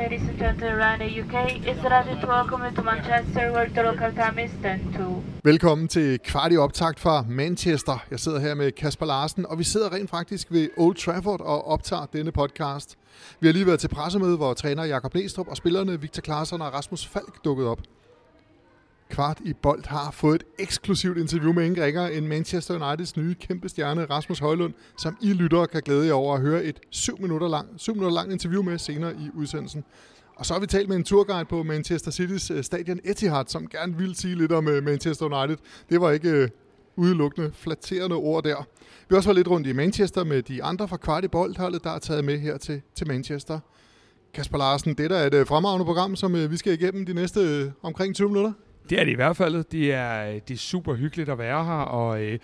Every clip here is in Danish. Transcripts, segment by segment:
Ladies and gentlemen around the UK, it's ready to welcome you to Manchester where the local time is 10 to. Velkommen til kvart i optakt fra Manchester. Jeg sidder her med Kasper Larsen, og vi sidder rent faktisk ved Old Trafford og optager denne podcast. Vi har lige været til pressemøde, hvor træner Jakob Næstrup og spillerne Victor Claesson og Rasmus Falk dukkede op. Kvart i Bold har fået et eksklusivt interview med ingen ringer end Manchester Uniteds nye kæmpe stjerne Rasmus Højlund, som I lyttere kan glæde jer over at høre et 7 minutter lang, 7 minutter lang interview med senere i udsendelsen. Og så har vi talt med en turguide på Manchester City's øh, stadion Etihad, som gerne ville sige lidt om øh, Manchester United. Det var ikke øh, udelukkende flatterende ord der. Vi har også været lidt rundt i Manchester med de andre fra kvart i boldholdet, der er taget med her til, til Manchester. Kasper Larsen, det der er et fremragende program, som vi skal igennem de næste omkring 20 minutter. Det er det i hvert fald. Det er, øh, det er super hyggeligt at være her, og øh,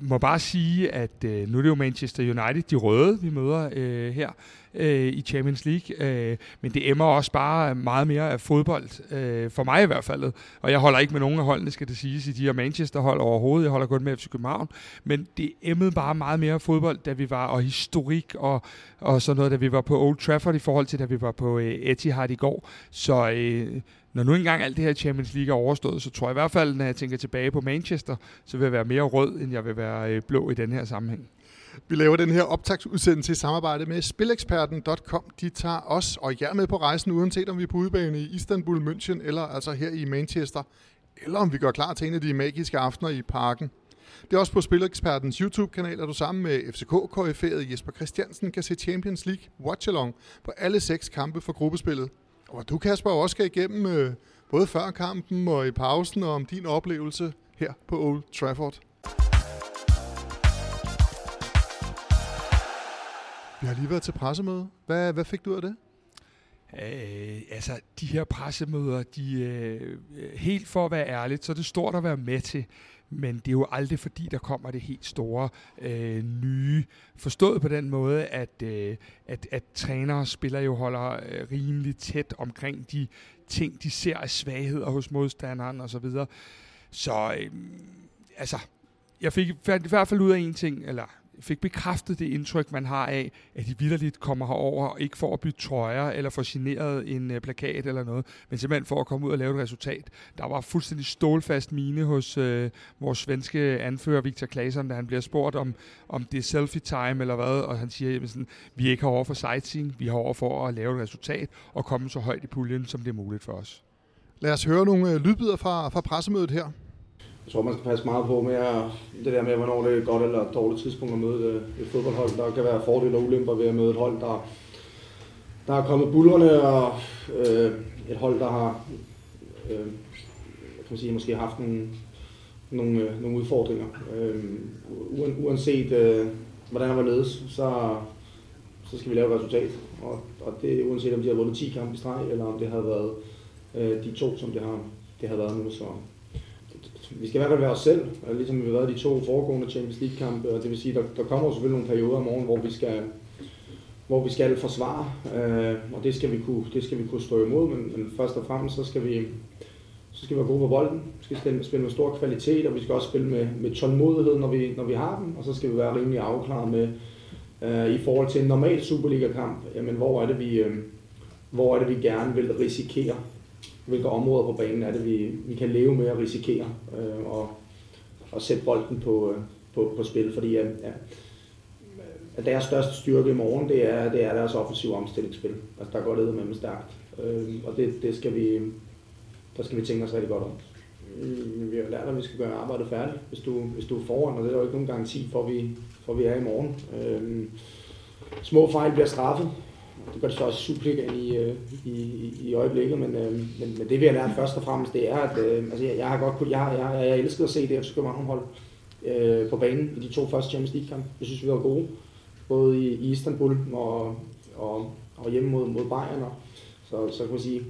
må bare sige, at øh, nu er det jo Manchester United, de røde, vi møder øh, her øh, i Champions League. Øh, men det emmer også bare meget mere af fodbold, øh, for mig i hvert fald. Og jeg holder ikke med nogen af holdene, skal det siges, i de her Manchester-hold overhovedet. Jeg holder kun med FC København. Men det emmede bare meget mere af fodbold, da vi var, og historik og, og sådan noget, da vi var på Old Trafford i forhold til, da vi var på øh, Etihad i går. Så øh, når nu engang alt det her Champions League er overstået, så tror jeg i hvert fald, når jeg tænker tilbage på Manchester, så vil jeg være mere rød, end jeg vil være øh, blå i den her sammenhæng. Vi laver den her optagsudsendelse i samarbejde med Spileksperten.com. De tager os og jer med på rejsen, uanset om vi er på udebane i Istanbul, München eller altså her i Manchester, eller om vi går klar til en af de magiske aftener i parken. Det er også på Spilekspertens YouTube-kanal, at du sammen med FCK-koryferet Jesper Christiansen kan se Champions League Watch-along på alle seks kampe for gruppespillet. Og du, Kasper, også skal igennem øh, både før kampen og i pausen og om din oplevelse her på Old Trafford. Vi har lige været til pressemøde. Hvad, hvad fik du ud af det? Øh, altså, de her pressemøder, de øh, helt for at være ærligt, så er det stort at være med til. Men det er jo aldrig fordi, der kommer det helt store øh, nye. Forstået på den måde, at, øh, at, at trænere og spillere jo holder øh, rimelig tæt omkring de ting, de ser af svagheder hos modstanderen osv. Så, videre. så øh, altså, jeg fik i hvert fald ud af en ting, eller fik bekræftet det indtryk, man har af, at de vidderligt kommer herover og ikke for at bytte trøjer eller få generet en øh, plakat eller noget, men simpelthen for at komme ud og lave et resultat. Der var fuldstændig stålfast mine hos øh, vores svenske anfører Victor Claesson, da han bliver spurgt om, om det er selfie time eller hvad, og han siger, at vi er ikke herovre for sightseeing, vi er herovre for at lave et resultat og komme så højt i puljen, som det er muligt for os. Lad os høre nogle øh, lydbider fra, fra pressemødet her. Jeg tror, man skal passe meget på med at, det der med, hvornår det er et godt eller et dårligt tidspunkt at møde et, fodboldhold. Der kan være fordele og ulemper ved at møde et hold, der, der er kommet bullerne, og øh, et hold, der har øh, kan man sige, måske haft nogle, nogle, øh, nogle udfordringer. Øh, uanset øh, hvordan der var ledes, så, så skal vi lave et resultat. Og, og det uanset om de har vundet 10 kampe i streg, eller om det har været øh, de to, som det har, det har været nu. Så, vi skal i hvert fald være os selv, ligesom vi har været de to foregående Champions League-kampe, og det vil sige, der, der kommer selvfølgelig nogle perioder om morgenen, hvor vi skal, hvor vi skal forsvare, øh, og det skal vi kunne, det skal vi kunne stå imod, men, men først og fremmest så skal vi, så skal vi være gode på bolden, vi skal spille, spille med stor kvalitet, og vi skal også spille med, med tålmodighed, når vi, når vi har den, og så skal vi være rimelig afklaret med, øh, i forhold til en normal Superliga-kamp, jamen hvor er det vi, øh, hvor er det vi gerne vil risikere hvilke områder på banen er det, vi, vi kan leve med at risikere øh, og, og sætte bolden på, øh, på, på spil, fordi at, at deres største styrke i morgen, det er, det er deres offensive omstillingsspil. Altså der går det med dem stærkt, øh, og det, det skal vi, der skal vi tænke os rigtig godt om. Øh, vi har lært, at vi skal gøre arbejdet færdigt, hvis du, hvis du er foran, og det er der jo ikke nogen garanti for, at vi, for at vi er i morgen. Øh, små fejl bliver straffet, det gør det så også i Superligaen i, øh, i, i øjeblikket, men, øh, men, men det vi har lært først og fremmest, det er, at øh, altså, jeg, jeg har godt jeg, jeg, jeg, jeg elsket at se det FC København hold øh, på banen i de to første Champions League kampe. Jeg synes, vi var gode, både i, i Istanbul og, og, og hjemme mod, mod Bayern. Og, så, så kan man sige,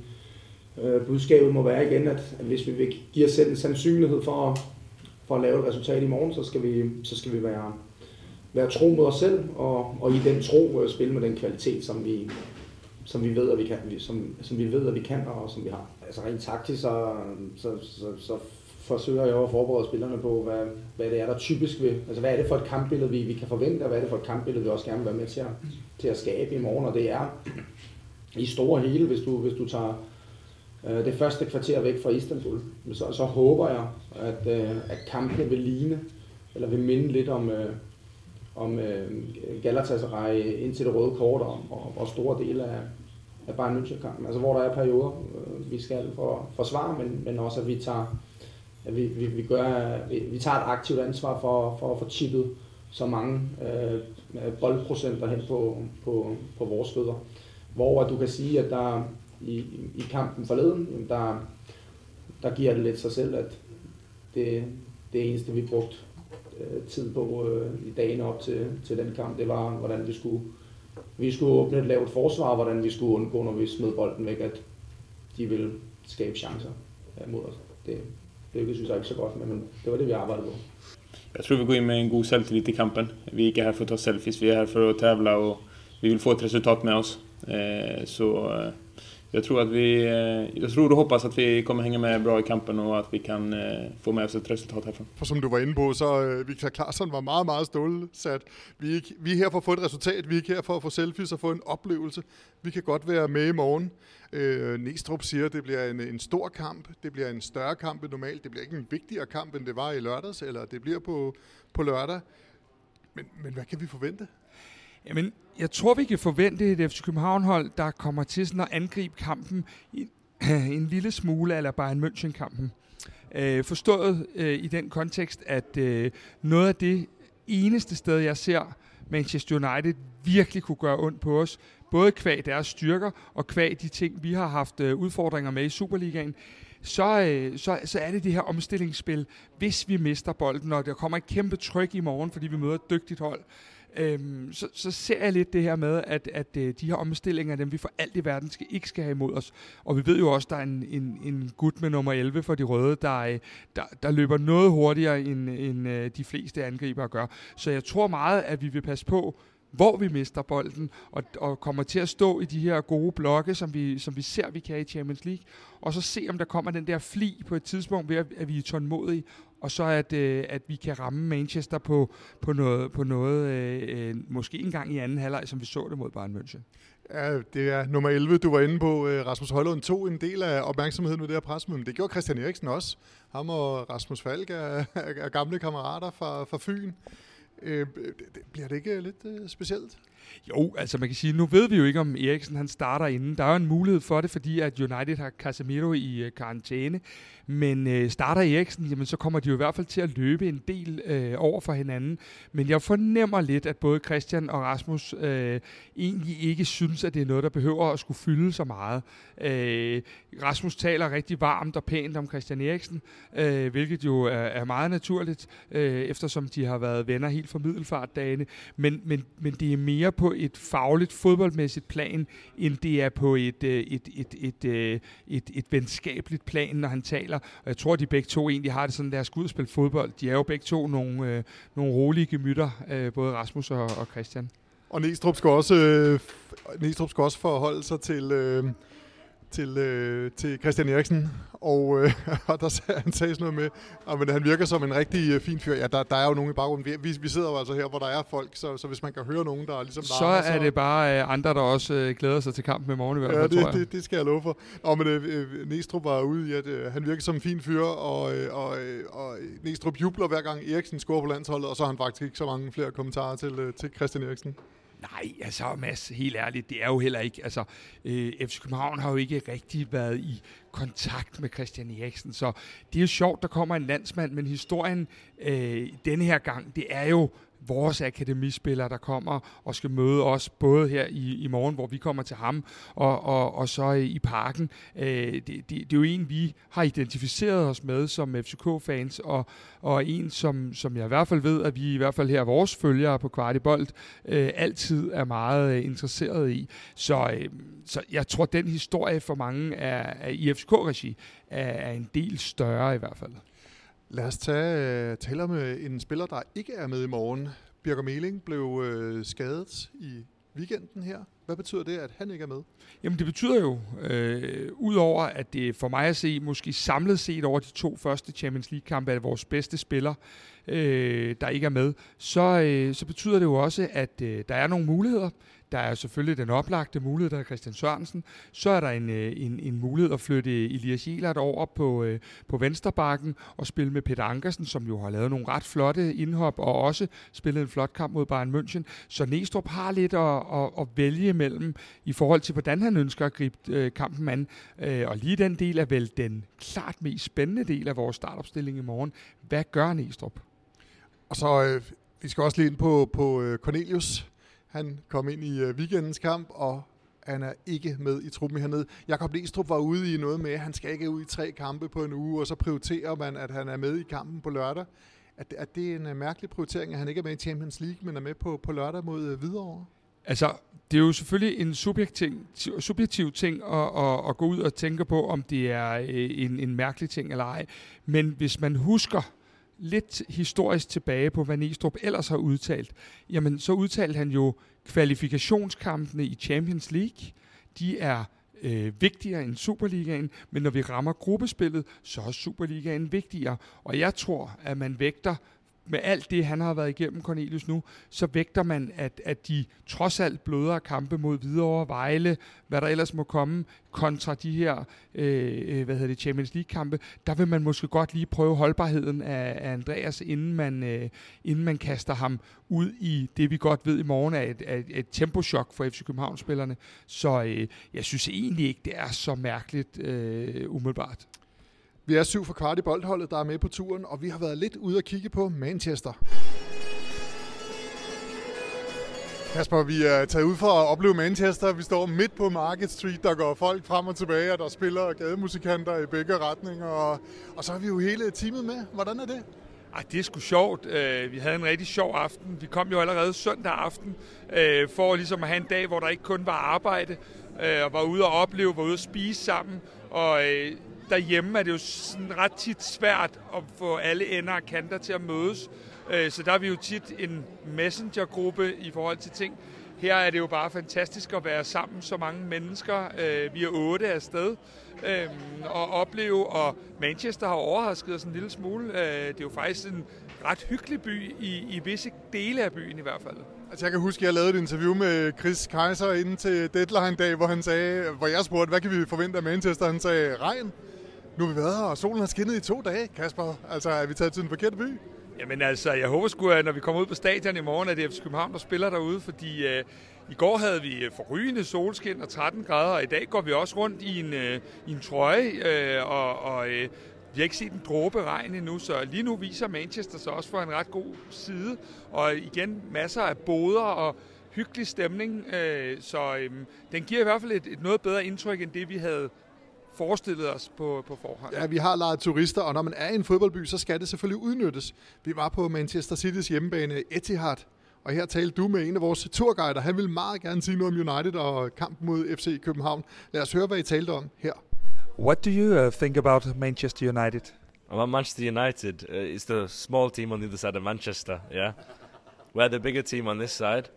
øh, budskabet må være igen, at, at hvis vi vil give os selv en sandsynlighed for, for at lave et resultat i morgen, så skal vi, så skal vi være, være tro mod os selv, og, og i den tro øh, spille med den kvalitet, som vi, som vi ved, at vi kan, som, som vi ved, at vi kan, og som vi har. Altså rent taktisk, så, så, så, så forsøger jeg at forberede spillerne på, hvad, hvad det er, der typisk vil, altså hvad er det for et kampbillede, vi, vi kan forvente, og hvad er det for et kampbillede, vi også gerne vil være med til at, til at skabe i morgen, og det er, i store hele, hvis du, hvis du tager øh, det første kvarter væk fra Istanbul, så, så håber jeg, at, øh, at kampene vil ligne, eller vil minde lidt om, øh, om øh, Galatasaray ind til det røde kort, og, og, og store dele af, af Bayern München-kampen. Altså hvor der er perioder, øh, vi skal for, forsvare, men, men også at vi tager, at vi, vi, vi, gør, vi, vi tager et aktivt ansvar for, for at få chippet så mange øh, boldprocenter hen på, på, på vores fødder. Hvor at du kan sige, at der i, i kampen forleden, der, der giver det lidt sig selv, at det, det eneste, vi brugte øh, tid på øh, i dagen op til, til den kamp, det var, hvordan vi skulle, vi skulle åbne et lavt forsvar, hvordan vi skulle undgå, når vi smed bolden væk, at de ville skabe chancer mod os. Det, det lykkedes vi ikke så godt med, men det var det, vi arbejdede på. Jeg tror vi går in med en god selvtillit i kampen. Vi er ikke her for at ta selfies, vi er her for at tävla og vi vil få et resultat med oss. Eh, så eh, jag tror, att vi, eh, jag tror och hoppas att vi kommer hänga med bra i kampen och att vi kan eh, få med oss ett resultat härifrån. For som du var inde på, så uh, Victor Claesson var meget, meget stålsat. Vi er, ikke, vi er her for at få et resultat, vi er ikke her for at få selfies og få en oplevelse. Vi kan godt være med i morgen. Uh, Næstrup siger, at det bliver en, en stor kamp, det bliver en større kamp end normalt, det bliver ikke en vigtigere kamp, end det var i lørdags, eller det bliver på, på lørdag. Men, men hvad kan vi forvente? Jamen, jeg tror, vi kan forvente et FC København-hold, der kommer til sådan at angribe kampen en, en lille smule eller Bayern München-kampen. Øh, forstået øh, i den kontekst, at øh, noget af det eneste sted, jeg ser Manchester United virkelig kunne gøre ondt på os, både kvæg deres styrker og kvæg de ting, vi har haft øh, udfordringer med i Superligaen, så, øh, så, så er det det her omstillingsspil, hvis vi mister bolden, og der kommer et kæmpe tryk i morgen, fordi vi møder et dygtigt hold, øhm, så, så ser jeg lidt det her med, at, at øh, de her omstillinger, dem vi for alt i verden skal, ikke skal have imod os. Og vi ved jo også, at der er en, en, en gut med nummer 11 for de røde, der, øh, der, der løber noget hurtigere, end, end øh, de fleste angriber gør. Så jeg tror meget, at vi vil passe på, hvor vi mister bolden, og, og kommer til at stå i de her gode blokke, som vi, som vi ser, vi kan i Champions League, og så se, om der kommer den der fli på et tidspunkt, ved at, at vi er tålmodige, og så at, øh, at vi kan ramme Manchester på, på noget, på noget øh, øh måske en gang i anden halvleg, som vi så det mod Bayern München. Ja, det er nummer 11, du var inde på. Øh, Rasmus Højlund tog en del af opmærksomheden ved det her presmøde, men det gjorde Christian Eriksen også. Ham og Rasmus Falk er, er gamle kammerater fra, fra Fyn. Øh, bliver det ikke lidt øh, specielt? Jo, altså man kan sige, nu ved vi jo ikke, om Eriksen han starter inden. Der er jo en mulighed for det, fordi at United har Casemiro i øh, karantæne. Men øh, starter Eriksen, jamen så kommer de jo i hvert fald til at løbe en del øh, over for hinanden. Men jeg fornemmer lidt, at både Christian og Rasmus øh, egentlig ikke synes, at det er noget, der behøver at skulle fylde så meget. Øh, Rasmus taler rigtig varmt og pænt om Christian Eriksen, øh, hvilket jo er, er meget naturligt, øh, eftersom de har været venner helt fra middelfartdagene. Men, men, men det er mere på et fagligt, fodboldmæssigt plan, end det er på et, øh, et, et, et, et, et, et venskabeligt plan, når han taler. Og jeg tror, at de begge to egentlig har det sådan, der skal ud og spille fodbold. De er jo begge to nogle, øh, nogle rolige gemytter, øh, både Rasmus og, og Christian. Og Næstrup skal også, øh, Næstrup skal også forholde sig til... Øh til, øh, til Christian Eriksen, og, øh, og der sagde, han sagde sådan noget med, at men han virker som en rigtig øh, fin fyr. Ja, der, der er jo nogen i baggrunden. Vi, vi sidder jo altså her, hvor der er folk, så, så hvis man kan høre nogen, der er ligesom... Så larmer, er så... det bare øh, andre, der også øh, glæder sig til kampen i morgen i hvert fald, ja, det, tror jeg. Det, det skal jeg love for. Og men øh, øh, Næstrup var ude i, at øh, han virker som en fin fyr, og, øh, og, øh, og Næstrup jubler hver gang Eriksen scorer på landsholdet, og så har han faktisk ikke så mange flere kommentarer til, øh, til Christian Eriksen. Nej, altså Mads, helt ærligt, det er jo heller ikke, altså øh, FC København har jo ikke rigtig været i kontakt med Christian Eriksen, så det er jo sjovt, der kommer en landsmand, men historien øh, denne her gang, det er jo vores akademispillere, der kommer og skal møde os, både her i, i morgen, hvor vi kommer til ham, og, og, og så i parken. Øh, det, det, det er jo en, vi har identificeret os med som FCK-fans, og, og en, som, som jeg i hvert fald ved, at vi i hvert fald her, vores følgere på Kvartibolt, øh, altid er meget øh, interesseret i. Så, øh, så jeg tror, den historie for mange er, er i FCK-regi er, er en del større i hvert fald. Lad os tage, uh, tale om uh, en spiller, der ikke er med i morgen. Birger Meling blev uh, skadet i weekenden her. Hvad betyder det, at han ikke er med? Jamen det betyder jo, øh, udover at det for mig at se, måske samlet set over de to første Champions League-kampe, er vores bedste spiller, øh, der ikke er med, så, øh, så betyder det jo også, at øh, der er nogle muligheder. Der er selvfølgelig den oplagte mulighed, der er Christian Sørensen. Så er der en, øh, en, en mulighed at flytte Elias Jelert over på, øh, på Vensterbakken og spille med Peter Ankersen, som jo har lavet nogle ret flotte indhop og også spillet en flot kamp mod Bayern München. Så Næstrup har lidt at, at, at vælge mellem i forhold til, hvordan han ønsker at gribe øh, kampen an. Øh, og lige den del er vel den klart mest spændende del af vores startopstilling i morgen. Hvad gør Næstrup? Og så, øh, vi skal også lige ind på, på øh, Cornelius han kom ind i øh, weekendens kamp, og han er ikke med i truppen hernede. Jakob Lestrup var ude i noget med, at han skal ikke ud i tre kampe på en uge, og så prioriterer man, at han er med i kampen på lørdag. Er det, er det en øh, mærkelig prioritering, at han ikke er med i Champions League, men er med på, på lørdag mod uh, Hvidovre? Altså, det er jo selvfølgelig en subjektiv, subjektiv ting at, at, at gå ud og tænke på, om det er en, en mærkelig ting eller ej. Men hvis man husker, lidt historisk tilbage på, hvad Næstrup ellers har udtalt, jamen så udtalte han jo kvalifikationskampene i Champions League. De er øh, vigtigere end Superligaen, men når vi rammer gruppespillet, så er Superligaen vigtigere. Og jeg tror, at man vægter med alt det, han har været igennem, Cornelius nu, så vægter man, at, at de trods alt blødere kampe mod Hvidovre, Vejle, hvad der ellers må komme, kontra de her øh, øh, hvad hedder det, Champions League-kampe, der vil man måske godt lige prøve holdbarheden af, af Andreas, inden man, øh, inden man kaster ham ud i det, vi godt ved i morgen er et, et, et tempochok for FC København-spillerne. Så øh, jeg synes egentlig ikke, det er så mærkeligt øh, umiddelbart. Vi er syv for kvart i boldholdet, der er med på turen, og vi har været lidt ude at kigge på Manchester. Kasper, vi er taget ud for at opleve Manchester. Vi står midt på Market Street, der går folk frem og tilbage, og der spiller gademusikanter i begge retninger. Og, og så har vi jo hele teamet med. Hvordan er det? Ej, det er sgu sjovt. Øh, vi havde en rigtig sjov aften. Vi kom jo allerede søndag aften øh, for ligesom at have en dag, hvor der ikke kun var arbejde, øh, og var ude at opleve, var ude at spise sammen. Og derhjemme er det jo sådan ret tit svært at få alle ender og kanter til at mødes. Øh, så der er vi jo tit en messengergruppe i forhold til ting. Her er det jo bare fantastisk at være sammen så mange mennesker. Øh, vi er otte afsted øh, og opleve, og Manchester har overrasket os en lille smule. Det er jo faktisk en ret hyggelig by i, i visse dele af byen i hvert fald. Altså jeg kan huske, at jeg lavede et interview med Chris Kaiser inden til deadline-dag, hvor han sagde, hvor jeg spurgte, hvad kan vi forvente af Manchester? Han sagde, regn. Nu har vi været her, og solen har skinnet i to dage, Kasper. Altså, er vi taget til den forkerte by? Jamen altså, jeg håber sgu, at når vi kommer ud på stadion i morgen, at det er FC København, der spiller derude, fordi øh, i går havde vi øh, forrygende solskin og 13 grader, og i dag går vi også rundt i en, øh, i en trøje, øh, og, og øh, vi har ikke set en dråbe regn endnu, så lige nu viser Manchester sig også for en ret god side, og igen masser af boder og hyggelig stemning, øh, så øh, den giver i hvert fald et, et noget bedre indtryk, end det vi havde forestillet os på, på forhånd. Ja, vi har lejet turister, og når man er i en fodboldby, så skal det selvfølgelig udnyttes. Vi var på Manchester City's hjemmebane Etihad, og her talte du med en af vores turguider. Han vil meget gerne sige noget om United og kampen mod FC København. Lad os høre, hvad I talte om her. What do you uh, think about Manchester United? About Manchester United, uh, it's the small team on the other side of Manchester, yeah. We're the bigger team on this side.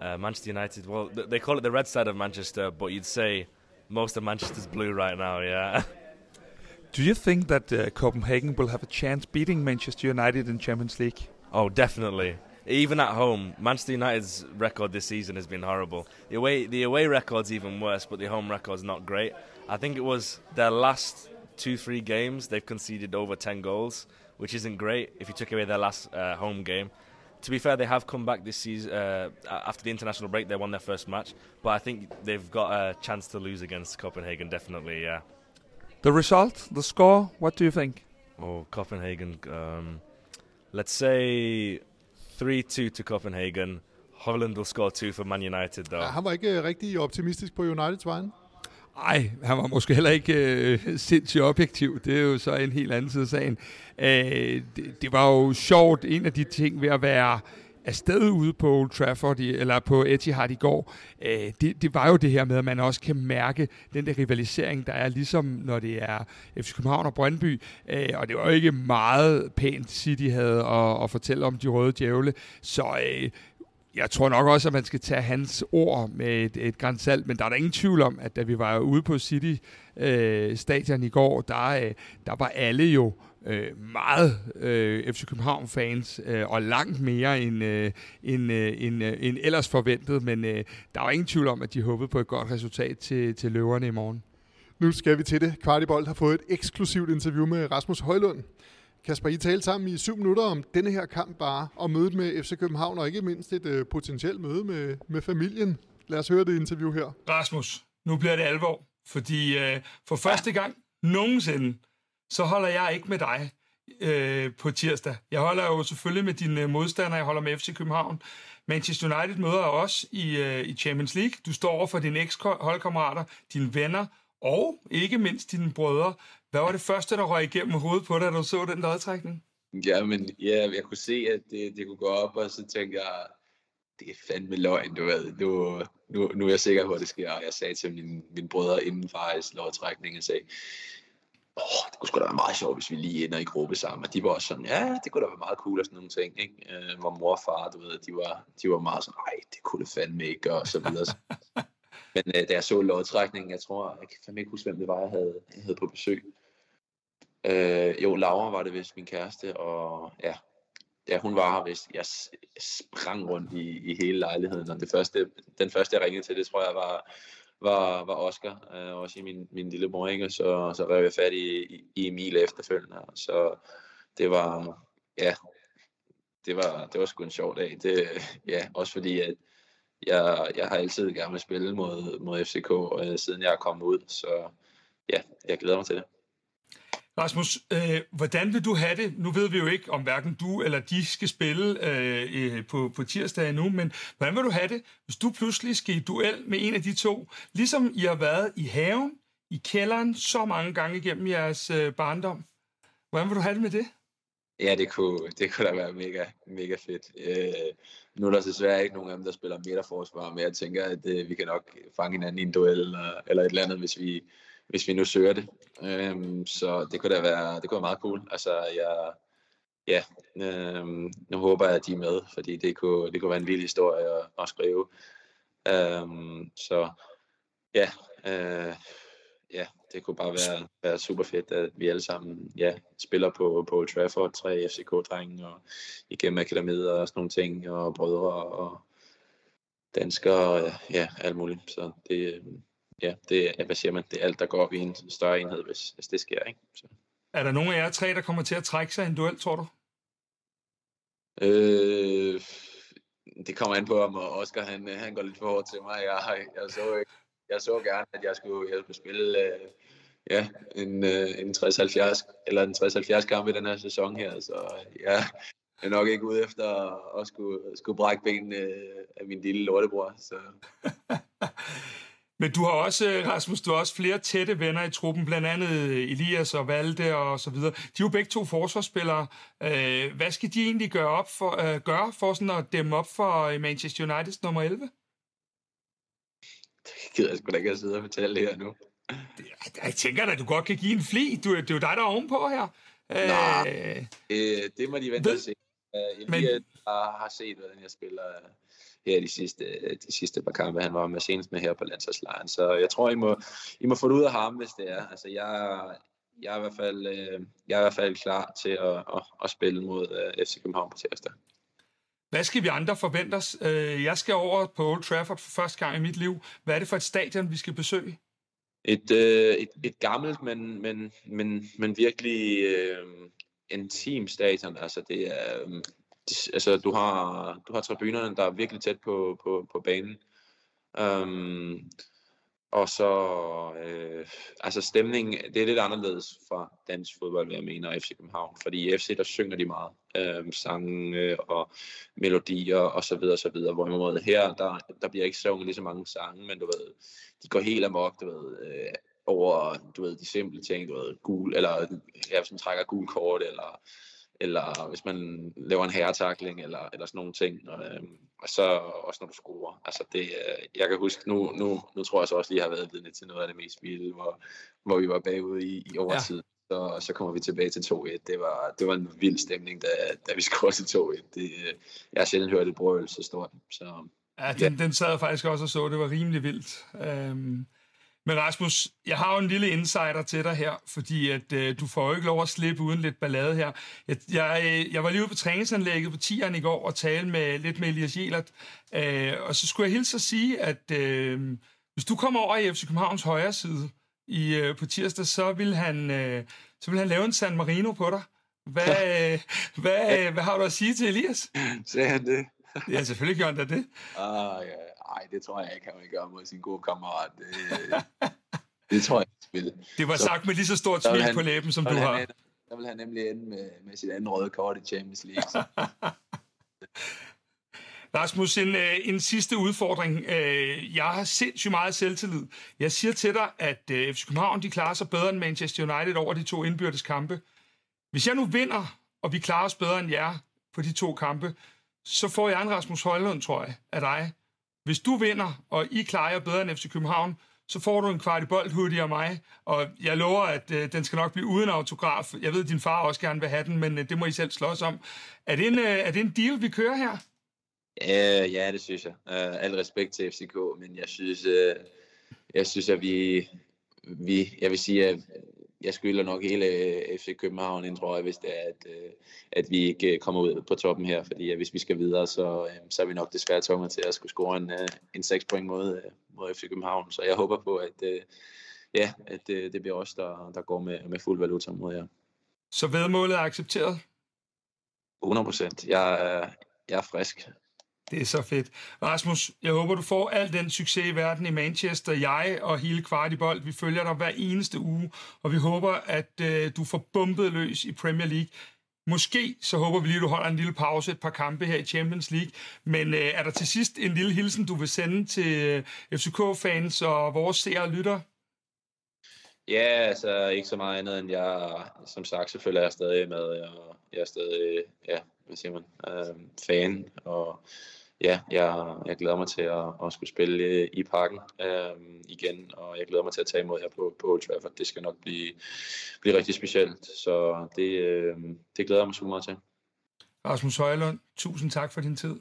Uh, Manchester United, well, they call it the red side of Manchester, but you'd say most of Manchester's blue right now. Yeah. Do you think that uh, Copenhagen will have a chance beating Manchester United in Champions League? Oh, definitely. Even at home, Manchester United's record this season has been horrible. The away, the away record's even worse, but the home record's not great. I think it was their last two, three games they've conceded over ten goals, which isn't great if you took away their last uh, home game to be fair, they have come back this season uh, after the international break. They won their first match, but I think they've got a chance to lose against Copenhagen. Definitely, yeah. The result, the score. What do you think? Oh, Copenhagen. Um, let's say three-two to Copenhagen. Holland will score two for Man United, though. Ja, han var ikke rigtig optimistisk på Uniteds vegne. Nej, han var måske heller ikke øh, sindssygt objektiv. Det er jo så en helt anden side af sagen. Øh, det, det var jo sjovt. En af de ting ved at være afsted ude på Old Trafford, eller på Etihad i går, øh, det, det var jo det her med, at man også kan mærke den der rivalisering, der er ligesom når det er FC København og Brøndby, øh, og det var jo ikke meget pænt City havde at, at fortælle om de røde djævle, så øh, jeg tror nok også, at man skal tage hans ord med et, et grænsalt, salt, men der er der ingen tvivl om, at da vi var ude på City øh, stadion i går, der, øh, der var alle jo øh, meget øh, FC København-fans, øh, og langt mere end, øh, end, øh, end, øh, end ellers forventet, men øh, der var ingen tvivl om, at de håbede på et godt resultat til, til løverne i morgen. Nu skal vi til det. Kvartibold har fået et eksklusivt interview med Rasmus Højlund. Kasper, I talte sammen i syv minutter om denne her kamp bare, og mødet med FC København, og ikke mindst et øh, potentielt møde med, med familien. Lad os høre det interview her. Rasmus, nu bliver det alvor, fordi øh, for første gang nogensinde, så holder jeg ikke med dig øh, på tirsdag. Jeg holder jo selvfølgelig med dine modstandere, jeg holder med FC København. Manchester United møder os i, øh, i Champions League. Du står over for dine eks-holdkammerater, dine venner, og ikke mindst dine brødre. Hvad var det første, der røg igennem hovedet på dig, da du så den lodtrækning? Ja, men ja, jeg kunne se, at det, det kunne gå op, og så tænkte jeg, det er fandme løgn, du ved. Nu, nu, nu er jeg sikker på, at det sker. Og jeg sagde til mine, mine brødre inden faktisk lodtrækningen, jeg sagde, åh, det kunne sgu da være meget sjovt, hvis vi lige ender i gruppe sammen. Og de var også sådan, ja, det kunne da være meget cool og sådan nogle ting, ikke? Øh, hvor mor og far, du ved, de var, de var meget sådan, nej, det kunne det fandme ikke, og så videre. Men øh, da jeg så lodtrækningen, jeg tror, jeg kan fandme ikke huske, hvem det var, jeg havde, jeg havde på besøg. Øh, jo, Laura var det vist, min kæreste, og ja, ja hun var her vist. Jeg sprang rundt i, i hele lejligheden, og det første, den første, jeg ringede til, det tror jeg var, var, var Oscar, øh, også i min, min lille mor, ikke? Så, så rev jeg fat i, i, i Emil efterfølgende, så det var, ja, det var, det var sgu en sjov dag. Det, ja, også fordi, at jeg, jeg har altid gerne vil spille mod, mod FCK, øh, siden jeg er kommet ud, så ja, jeg glæder mig til det. Rasmus, øh, hvordan vil du have det? Nu ved vi jo ikke, om hverken du eller de skal spille øh, på, på tirsdag endnu, men hvordan vil du have det, hvis du pludselig skal i duel med en af de to, ligesom I har været i haven, i kælderen, så mange gange igennem jeres øh, barndom? Hvordan vil du have det med det? Ja, det kunne, det kunne da være mega, mega fedt. Øh, nu er der desværre ikke nogen af dem, der spiller midterforsvar, men jeg tænker, at øh, vi kan nok fange hinanden i en duel eller, eller et eller andet, hvis vi, hvis vi nu søger det. Øh, så det kunne da være, det kunne være meget cool. Altså, jeg, ja, øh, nu håber jeg, at de er med, fordi det kunne, det kunne være en vild historie at, at skrive. Øh, så ja, øh, det kunne bare være, være super fedt, at vi alle sammen ja, spiller på, på Old Trafford, tre FCK-drenge, og igennem akademiet og sådan nogle ting, og brødre og danskere, og ja, alt muligt. Så det, ja, det, hvad siger man, det er alt, der går op i en større enhed, hvis, hvis det sker. Ikke? Så. Er der nogen af jer tre, der kommer til at trække sig i en duel, tror du? Øh, det kommer an på, om Oscar han, han går lidt for hårdt til mig. Jeg, jeg, så, ikke, jeg så gerne, at jeg skulle, jeg skulle spille øh, ja, en, øh, en 60-70 eller en 60-70 kamp i den her sæson her. Så øh, ja, jeg er nok ikke ude efter at skulle, skulle brække benene øh, af min lille lortebror. Så. Men du har også, øh, Rasmus, du har også flere tætte venner i truppen, blandt andet Elias og Valde og så videre. De er jo begge to forsvarsspillere. Hvad skal de egentlig gøre, op for, gøre for sådan at dæmme op for Manchester Uniteds nummer 11? Det gider jeg sgu da ikke at sidde og fortælle det her nu. Jeg tænker da, du godt kan give en fli. Du, det er jo dig, der er ovenpå her. Nej, øh, det må de vente at se. Elias men... har, har set, hvordan jeg spiller her de sidste, de sidste par kampe, han var med senest med her på landsholdslejren. Så jeg tror, I må, I må få det ud af ham, hvis det er. Altså, jeg, jeg, er i hvert fald, øh, jeg er i hvert fald klar til at, at, at spille mod FC København på tirsdag. Hvad skal vi andre forvente os? Øh, jeg skal over på Old Trafford for første gang i mit liv. Hvad er det for et stadion, vi skal besøge? Et, øh, et, et gammelt, men, men, men, men virkelig øh, intim stadion. Altså det er, øh, altså, du har, du har tribunerne, der er virkelig tæt på, på, på banen. Um, og så, øh, altså stemningen, det er lidt anderledes fra dansk fodbold, hvad jeg mener, FC København. Fordi i FC, der synger de meget øh, sange og melodier og så videre, og så videre. Hvorimod her, der, der bliver ikke sunget lige så mange sange, men du ved, de går helt amok, du ved, øh, over, du ved, de simple ting, du ved, gul, eller ja, hvis trækker gul kort, eller eller hvis man laver en herretakling, eller, eller sådan nogle ting. Og, øh, og så også når du scorer. Altså det, øh, jeg kan huske, nu, nu, nu tror jeg så også lige, har været vidne til noget af det mest vilde, hvor, hvor vi var bagud i, i overtid. Ja. Så, så kommer vi tilbage til 2-1. Det var, det var en vild stemning, da, da vi scorede til 2-1. Det, øh, jeg har sjældent hørt et brøl så stort. Så, ja, den, ja. den sad jeg faktisk også og så. Det var rimelig vildt. Øhm, Men Rasmus, jeg har jo en lille insider til dig her, fordi at øh, du får jo ikke lov at slippe uden lidt ballade her. Jeg, jeg, øh, jeg var lige ude på træningsanlægget på tieren i går og tale med lidt med Elias Jelert, øh, og så skulle jeg hilse at sige, at øh, hvis du kommer over i FC Københavns højre side i, øh, på tirsdag, så vil, han, øh, så vil han lave en San Marino på dig. Hvad, øh, hvad, øh, hvad har du at sige til Elias? Sagde han det? Ja, selvfølgelig gjorde han da det. Ah, ja. Ej, det tror jeg ikke, han vil gøre mod sin gode kammerat. Det, det tror jeg ikke vil. Det var Så- sagt med lige så stort smil han- på læben, som du han har. ende- Så vil han nemlig ende med, med sit andet røde kort i Champions League. Så. Rasmus, en, øh, en sidste udfordring. Øh, Jeg har sindssygt meget selvtillid. Jeg siger til dig, at øh, FC København de klarer sig bedre end Manchester United over de to indbyrdes kampe. Hvis jeg nu vinder, og vi klarer os bedre end jer på de to kampe, så får jeg en Rasmus Højlund, tror jeg, af dig. Hvis du vinder, og I klarer jer bedre end FC København, så får du en kvart i bold hoodie af mig, og jeg lover, at øh, den skal nok blive uden autograf. Jeg ved, at din far også gerne vil have den, men øh, det må I selv slås om. Er det en, øh, er det en deal, vi kører her? Øh, ja, det synes jeg. Øh, al respekt til FCK, men jeg synes, øh, jeg synes, at vi, vi, jeg vil sige, at jeg skylder nok hele øh, FC København en trøje, hvis det er, at, øh, at vi ikke øh, kommer ud på toppen her, fordi hvis vi skal videre, så, så er vi nok desværre tvunget til at skulle score en, en 6 point mod, mod FC København. Så jeg håber på, at, ja, at det bliver os, der, der går med, med fuld valuta mod jer. Så vedmålet er accepteret? 100 procent. Jeg, jeg er frisk. Det er så fedt. Rasmus, jeg håber, du får al den succes i verden i Manchester. Jeg og hele Kvartibold, vi følger dig hver eneste uge, og vi håber, at øh, du får bumpet løs i Premier League. Måske så håber vi lige, at du holder en lille pause, et par kampe her i Champions League. Men øh, er der til sidst en lille hilsen, du vil sende til øh, FCK-fans og vores seere og lyttere? Ja, altså ikke så meget andet end jeg, som sagt, selvfølgelig er jeg stadig med, og jeg er stadig, ja, hvad siger man, øh, fan, og ja, jeg, jeg glæder mig til at, at skulle spille øh, i parken øh, igen, og jeg glæder mig til at tage imod her på, på Old Trafford. Det skal nok blive, blive rigtig specielt, så det, øh, det glæder jeg mig super meget til. Rasmus Højlund, tusind tak for din tid.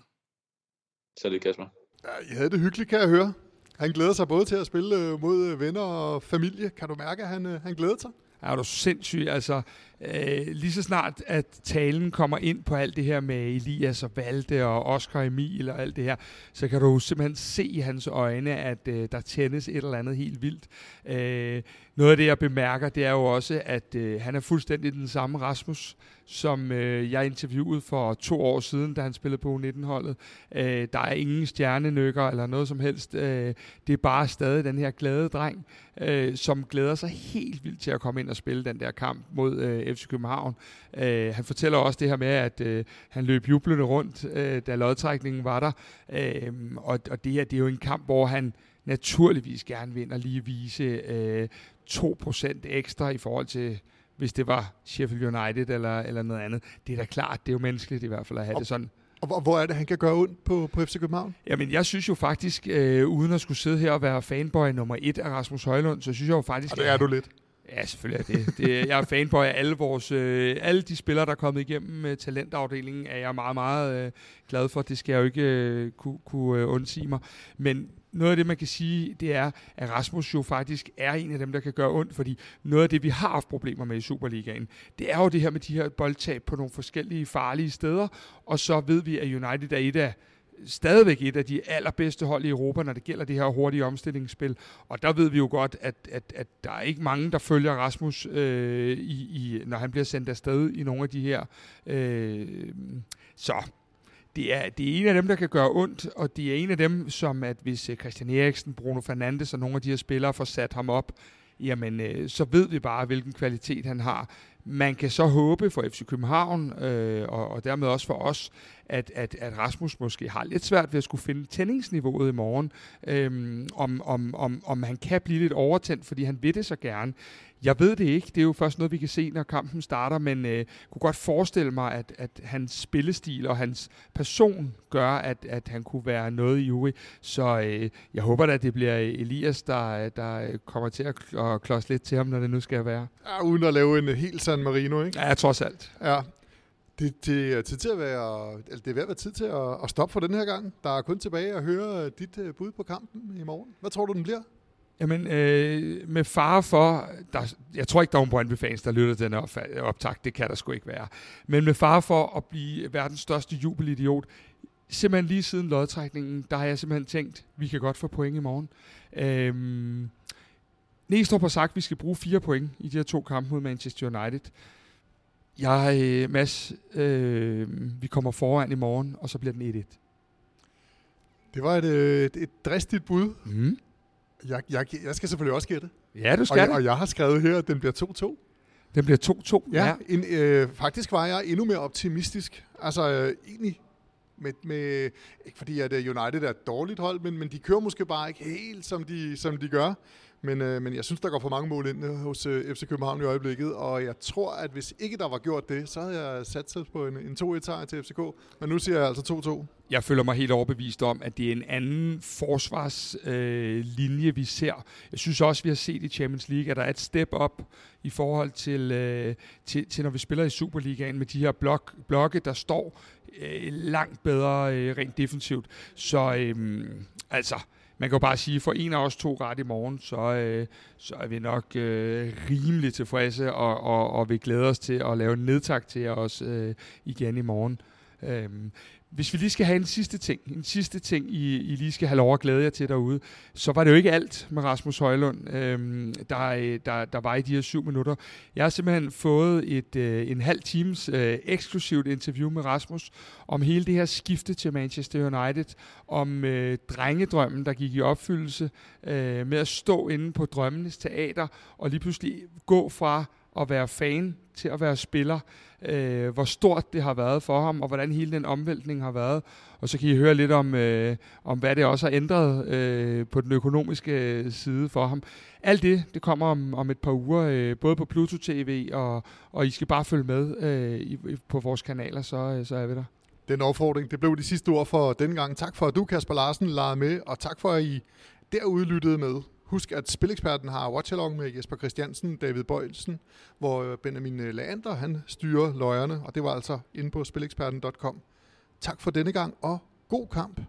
Så det Kasper. Ja, I havde det hyggeligt, kan jeg høre. Han glæder sig både til at spille øh, mod øh, venner og familie. Kan du mærke, at han, han glæder sig? Er du sindssyg? Altså, øh, lige så snart, at talen kommer ind på alt det her med Elias og Valde og Oscar Emil og alt det her, så kan du simpelthen se i hans øjne, at øh, der tændes et eller andet helt vildt. Øh, noget af det, jeg bemærker, det er jo også, at øh, han er fuldstændig den samme Rasmus, som øh, jeg interviewede for to år siden, da han spillede på U19-holdet. Øh, der er ingen stjernenykker eller noget som helst. Øh, det er bare stadig den her glade dreng, øh, som glæder sig helt vildt til at komme ind og spille den der kamp mod øh, FC København. Øh, han fortæller også det her med, at øh, han løb jublende rundt, øh, da lodtrækningen var der. Øh, og, og det her, det er jo en kamp, hvor han naturligvis gerne vil ind og lige vise øh, 2% ekstra i forhold til hvis det var Sheffield United eller, eller noget andet. Det er da klart, det er jo menneskeligt i hvert fald at have Og- det sådan. Og hvor, hvor er det, han kan gøre ondt på, på FC København? Jamen, jeg synes jo faktisk, øh, uden at skulle sidde her og være fanboy nummer et af Rasmus Højlund, så synes jeg jo faktisk... Og det er du lidt. Ja, selvfølgelig er det. det jeg er fanboy af alle, vores, øh, alle de spillere, der er kommet igennem øh, talentafdelingen, er jeg meget, meget øh, glad for. Det skal jeg jo ikke øh, kunne, kunne øh, undsige mig. Men noget af det, man kan sige, det er, at Rasmus jo faktisk er en af dem, der kan gøre ondt, fordi noget af det, vi har haft problemer med i Superligaen, det er jo det her med de her boldtab på nogle forskellige farlige steder, og så ved vi, at United er et af stadigvæk et af de allerbedste hold i Europa, når det gælder det her hurtige omstillingsspil. Og der ved vi jo godt, at, at, at der er ikke mange, der følger Rasmus, øh, i, i, når han bliver sendt afsted i nogle af de her. Øh, så det er, det er en af dem, der kan gøre ondt, og det er en af dem, som at hvis øh, Christian Eriksen, Bruno Fernandes og nogle af de her spillere får sat ham op, jamen øh, så ved vi bare, hvilken kvalitet han har. Man kan så håbe for FC København, øh, og, og dermed også for os, at, at, at Rasmus måske har lidt svært ved at skulle finde tændingsniveauet i morgen, øhm, om, om, om, om han kan blive lidt overtændt, fordi han vil det så gerne. Jeg ved det ikke. Det er jo først noget, vi kan se, når kampen starter, men øh, kunne godt forestille mig, at, at hans spillestil og hans person gør, at, at han kunne være noget i jury. Så øh, jeg håber da, at det bliver Elias, der, der kommer til at, at klodse lidt til ham, når det nu skal være. Ja, uden at lave en helt San Marino, ikke? Ja, trods alt. Ja. Det, det er tid til at være, eller det er ved at være tid til at, at stoppe for den her gang. Der er kun tilbage at høre dit øh, bud på kampen i morgen. Hvad tror du, den bliver? Jamen, øh, med fare for, der, jeg tror ikke, der er nogen Brøndby-fans, der lytter til den opfa- optag, det kan der sgu ikke være. Men med fare for at blive verdens største jubelidiot, simpelthen lige siden lodtrækningen, der har jeg simpelthen tænkt, vi kan godt få point i morgen. Øhm, Næstrup har sagt, at vi skal bruge fire point i de her to kampe mod Manchester United. Jeg, øh, Mads, øh, vi kommer foran i morgen, og så bliver den 1-1. Det var et, øh, et, et dristigt bud. Mm. Jeg, jeg, jeg skal selvfølgelig også gætte. Ja, du Og, skal jeg, det. og jeg har skrevet her, at den bliver 2-2. Den bliver 2-2. Ja, en, øh, faktisk var jeg endnu mere optimistisk. Altså øh, egentlig med, med, ikke fordi at øh, United er et dårligt hold, men, men de kører måske bare ikke helt, som de, som de gør. Men, øh, men jeg synes, der går for mange mål ind øh, hos øh, FC København i øjeblikket, og jeg tror, at hvis ikke der var gjort det, så havde jeg sat sig på en, en 2-1 sejr til FCK. Men nu siger jeg altså 2-2. Jeg føler mig helt overbevist om, at det er en anden forsvarslinje, øh, linje, vi ser. Jeg synes også, vi har set i Champions League, at der er et step up i forhold til, øh, til, til når vi spiller i Superligaen med de her blok, blokke, der står øh, langt bedre øh, rent defensivt. Så øh, altså, man kan jo bare sige, for en af os to ret i morgen, så, øh, så er vi nok øh, rimelig tilfredse og, og, og vi glæder os til at lave en nedtak til os øh, igen i morgen. Øhm, hvis vi lige skal have en sidste ting, en sidste ting, I, I lige skal have lov at glæde jer til derude, så var det jo ikke alt med Rasmus Højlund, øhm, der, der, der var i de her syv minutter. Jeg har simpelthen fået et øh, en halv times øh, eksklusivt interview med Rasmus om hele det her skifte til Manchester United, om øh, drengedrømmen, der gik i opfyldelse, øh, med at stå inde på drømmenes teater og lige pludselig gå fra at være fan til at være spiller, øh, hvor stort det har været for ham, og hvordan hele den omvæltning har været. Og så kan I høre lidt om, øh, om hvad det også har ændret øh, på den økonomiske øh, side for ham. Alt det, det kommer om, om et par uger, øh, både på Pluto TV, og, og I skal bare følge med øh, i, på vores kanaler, så, øh, så er vi der. Den opfordring, det blev de sidste ord for denne gang. Tak for, at du, Kasper Larsen, lejede med, og tak for, at I derude lyttede med. Husk, at Spileksperten har watchalong med Jesper Christiansen, David Bøjelsen, hvor øh, Benjamin øh, Leander han styrer løjerne, og det var altså inde på spileksperten.com. Tak for denne gang, og god kamp